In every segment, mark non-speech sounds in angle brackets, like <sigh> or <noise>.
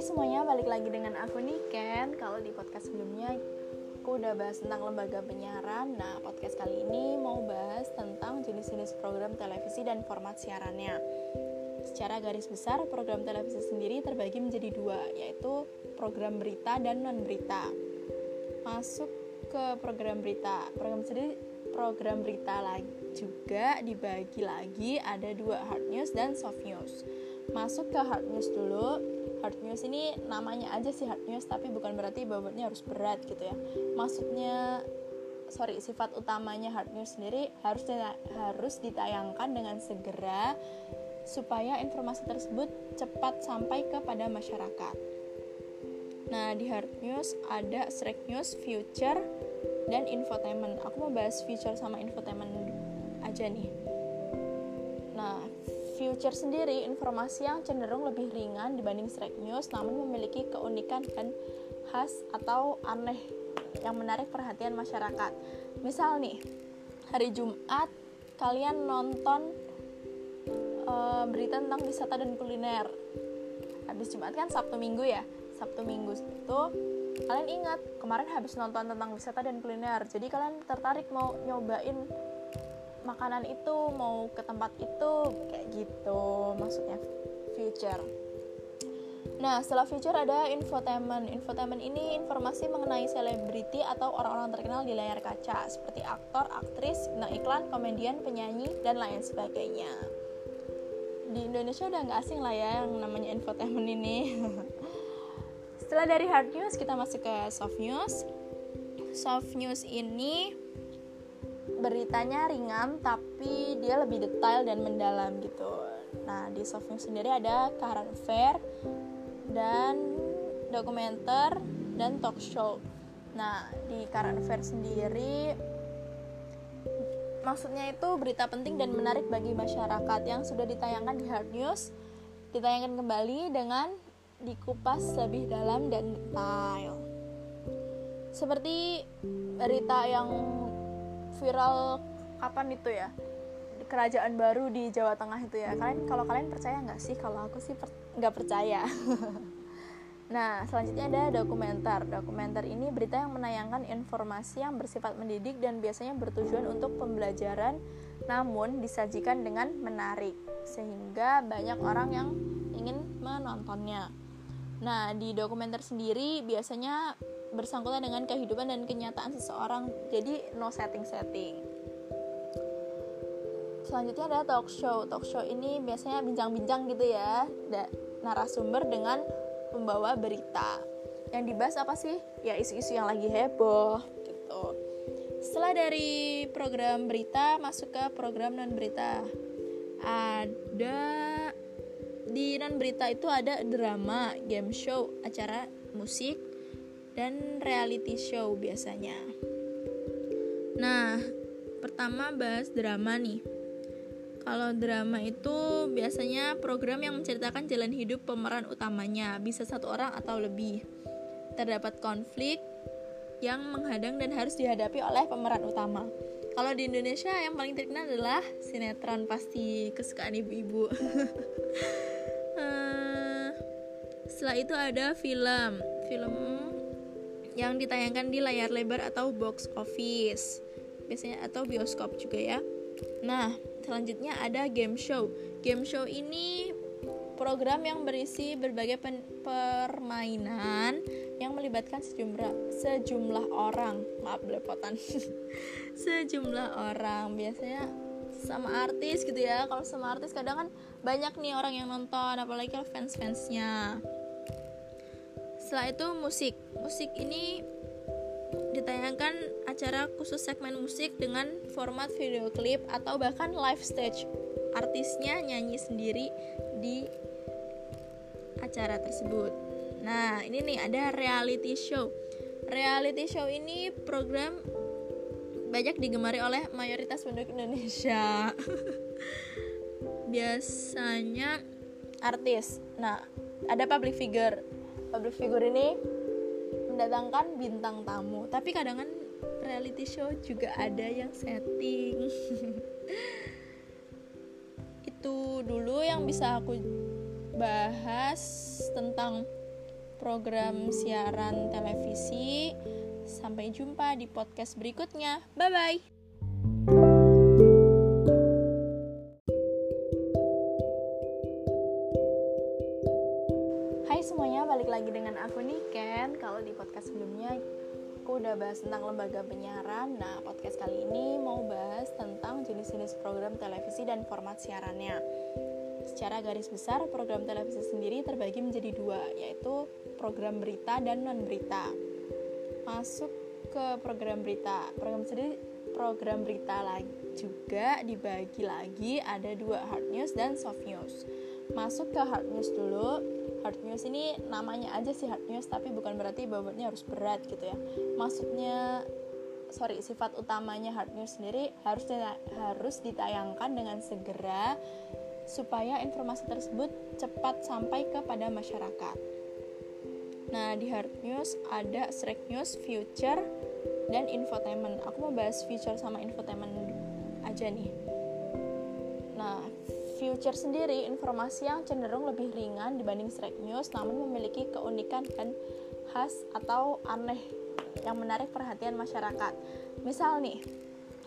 Hai semuanya, balik lagi dengan aku Niken Kalau di podcast sebelumnya aku udah bahas tentang lembaga penyiaran. Nah, podcast kali ini mau bahas tentang jenis-jenis program televisi dan format siarannya. Secara garis besar, program televisi sendiri terbagi menjadi dua Yaitu program berita dan non-berita. Masuk ke program berita. Program sendiri program berita lagi juga dibagi lagi ada dua hard news dan soft news. Masuk ke hard news dulu hard news ini namanya aja sih hard news tapi bukan berarti bobotnya harus berat gitu ya maksudnya sorry sifat utamanya hard news sendiri harus harus ditayangkan dengan segera supaya informasi tersebut cepat sampai kepada masyarakat. Nah, di hard news ada strike news, future, dan infotainment. Aku mau bahas future sama infotainment aja nih. Nah, Future sendiri informasi yang cenderung lebih ringan dibanding Strike News namun memiliki keunikan dan khas atau aneh yang menarik perhatian masyarakat. Misal nih, hari Jumat kalian nonton uh, berita tentang wisata dan kuliner. Habis Jumat kan Sabtu Minggu ya. Sabtu Minggu itu kalian ingat kemarin habis nonton tentang wisata dan kuliner. Jadi kalian tertarik mau nyobain makanan itu mau ke tempat itu kayak gitu maksudnya future Nah, setelah future ada infotainment. Infotainment ini informasi mengenai selebriti atau orang-orang terkenal di layar kaca, seperti aktor, aktris, bintang iklan, komedian, penyanyi, dan lain sebagainya. Di Indonesia udah nggak asing lah ya yang namanya infotainment ini. <laughs> Setelah dari hard news, kita masuk ke soft news. Soft news ini beritanya ringan tapi dia lebih detail dan mendalam gitu. Nah, di soft news sendiri ada current affair dan dokumenter dan talk show. Nah, di current affair sendiri maksudnya itu berita penting dan menarik bagi masyarakat yang sudah ditayangkan di hard news ditayangkan kembali dengan dikupas lebih dalam dan detail. Seperti berita yang viral kapan itu ya? Kerajaan baru di Jawa Tengah itu ya. Kalian kalau kalian percaya nggak sih? Kalau aku sih nggak per percaya. <laughs> Nah selanjutnya ada dokumenter. Dokumenter ini berita yang menayangkan informasi yang bersifat mendidik dan biasanya bertujuan untuk pembelajaran namun disajikan dengan menarik sehingga banyak orang yang ingin menontonnya. Nah di dokumenter sendiri biasanya bersangkutan dengan kehidupan dan kenyataan seseorang. Jadi no setting setting selanjutnya ada talk show. Talk show ini biasanya bincang-bincang gitu ya narasumber dengan pembawa berita. Yang dibahas apa sih? Ya isu-isu yang lagi heboh gitu. Setelah dari program berita masuk ke program non berita ada di non berita itu ada drama game show acara musik dan reality show biasanya. Nah, pertama bahas drama nih. Kalau drama itu biasanya program yang menceritakan jalan hidup pemeran utamanya, bisa satu orang atau lebih. Terdapat konflik yang menghadang dan harus dihadapi oleh pemeran utama. Kalau di Indonesia yang paling terkenal adalah sinetron pasti kesukaan ibu-ibu. uh, <laughs> setelah itu ada film. Film yang ditayangkan di layar lebar atau box office. Biasanya atau bioskop juga ya. Nah selanjutnya ada game show. Game show ini program yang berisi berbagai permainan yang melibatkan sejumlah sejumlah orang. Maaf belepotan. <laughs> Sejumlah orang. Biasanya sama artis gitu ya. Kalau sama artis kadang kan banyak nih orang yang nonton apalagi kalau fans fansnya setelah itu musik. Musik ini ditayangkan acara khusus segmen musik dengan format video klip atau bahkan live stage. Artisnya nyanyi sendiri di acara tersebut. Nah, ini nih ada reality show. Reality show ini program banyak digemari oleh mayoritas penduduk Indonesia. <laughs> Biasanya artis. Nah, ada public figure public figure ini mendatangkan bintang tamu tapi kadang kan reality show juga ada yang setting <laughs> itu dulu yang bisa aku bahas tentang program siaran televisi. Sampai jumpa di podcast berikutnya. Bye bye. Hai semuanya, lagi dengan aku Niken. Kalau di podcast sebelumnya aku udah bahas tentang lembaga penyiaran. Nah, podcast kali ini mau bahas tentang jenis-jenis program televisi dan format siarannya. Secara garis besar, program televisi sendiri terbagi menjadi dua, yaitu program berita dan non-berita. Masuk ke program berita. Program sendiri program berita lagi juga dibagi lagi ada dua hard news dan soft news. Masuk ke hard news dulu hard news ini namanya aja sih hard news tapi bukan berarti bobotnya harus berat gitu ya maksudnya sorry sifat utamanya hard news sendiri harus harus ditayangkan dengan segera supaya informasi tersebut cepat sampai kepada masyarakat. Nah, di hard news ada strike news, future, dan infotainment. Aku mau bahas future sama infotainment aja nih. Nah, Future sendiri informasi yang cenderung lebih ringan dibanding Strike News namun memiliki keunikan dan khas atau aneh yang menarik perhatian masyarakat. Misal nih,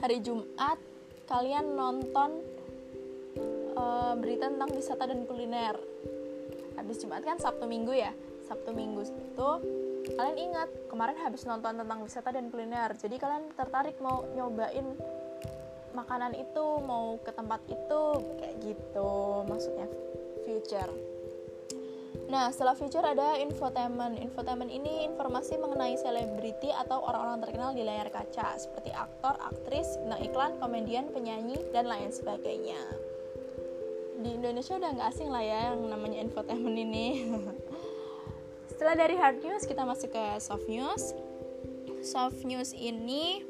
hari Jumat kalian nonton uh, berita tentang wisata dan kuliner. Habis Jumat kan Sabtu Minggu ya. Sabtu Minggu itu kalian ingat kemarin habis nonton tentang wisata dan kuliner. Jadi kalian tertarik mau nyobain makanan itu mau ke tempat itu kayak gitu maksudnya future Nah, setelah future ada infotainment. Infotainment ini informasi mengenai selebriti atau orang-orang terkenal di layar kaca, seperti aktor, aktris, bintang iklan, komedian, penyanyi, dan lain sebagainya. Di Indonesia udah nggak asing lah ya yang namanya infotainment ini. <laughs> Setelah dari hard news, kita masuk ke soft news. Soft news ini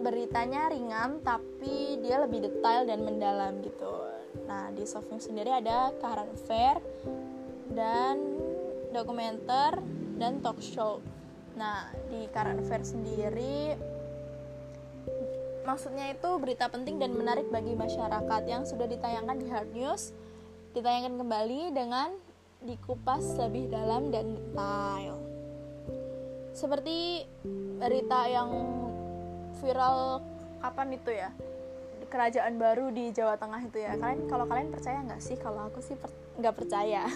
beritanya ringan tapi dia lebih detail dan mendalam gitu. Nah, di soft news sendiri ada current affair dan dokumenter dan talk show. Nah, di current affair sendiri maksudnya itu berita penting dan menarik bagi masyarakat yang sudah ditayangkan di hard news ditayangkan kembali dengan dikupas lebih dalam dan detail. Seperti berita yang viral kapan itu ya? Kerajaan baru di Jawa Tengah itu ya. Kalian kalau kalian percaya nggak sih? Kalau aku sih nggak per percaya. <laughs>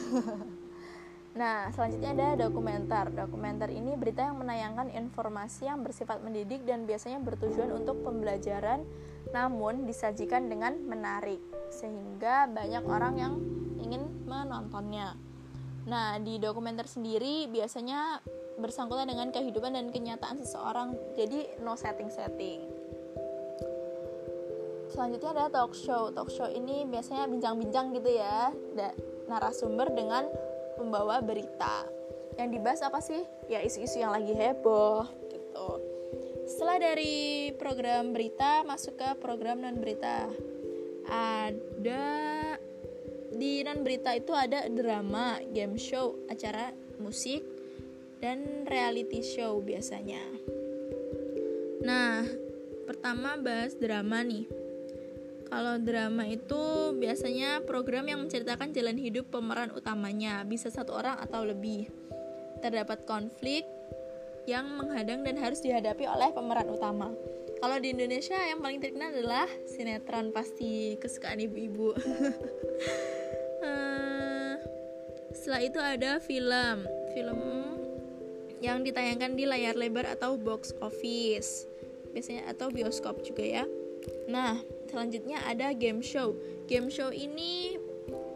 Nah selanjutnya ada dokumenter. Dokumenter ini berita yang menayangkan informasi yang bersifat mendidik dan biasanya bertujuan untuk pembelajaran namun disajikan dengan menarik sehingga banyak orang yang ingin menontonnya. Nah di dokumenter sendiri biasanya bersangkutan dengan kehidupan dan kenyataan seseorang. Jadi no setting setting selanjutnya ada talk show. Talk show ini biasanya bincang-bincang gitu ya narasumber dengan pembawa berita. Yang dibahas apa sih? Ya isu-isu yang lagi heboh gitu. Setelah dari program berita masuk ke program non berita ada di non berita itu ada drama game show acara musik dan reality show biasanya. Nah, pertama bahas drama nih. Kalau drama itu biasanya program yang menceritakan jalan hidup pemeran utamanya, bisa satu orang atau lebih. Terdapat konflik yang menghadang dan harus dihadapi oleh pemeran utama. Kalau di Indonesia yang paling terkenal adalah sinetron pasti kesukaan ibu-ibu. <laughs> Eh, setelah itu ada film. Film yang ditayangkan di layar lebar atau box office. Biasanya atau bioskop juga ya. Nah selanjutnya ada game show. Game show ini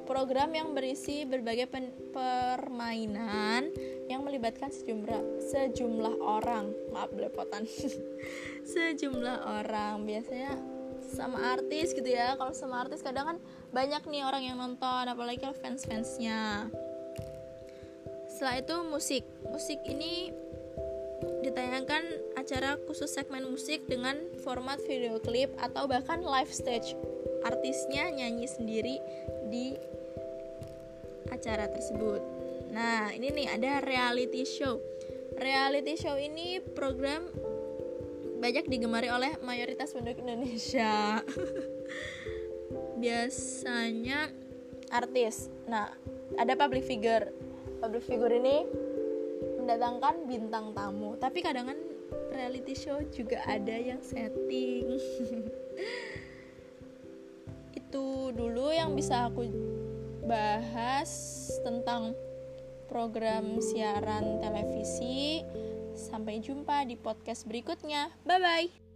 program yang berisi berbagai permainan yang melibatkan sejumlah sejumlah orang. Maaf belepotan. <laughs> Sejumlah orang. Biasanya sama artis gitu ya. Kalau sama artis kadang kan banyak nih orang yang nonton apalagi kalau fans fansnya setelah itu musik. Musik ini ditayangkan acara khusus segmen musik dengan format video klip atau bahkan live stage. Artisnya nyanyi sendiri di acara tersebut. Nah, ini nih ada reality show. Reality show ini program banyak digemari oleh mayoritas penduduk Indonesia. <laughs> Biasanya artis. Nah, ada public figure public figure ini mendatangkan bintang tamu tapi kadang kan reality show juga ada yang setting <laughs> itu dulu yang bisa aku bahas tentang program siaran televisi. Sampai jumpa di podcast berikutnya. Bye bye.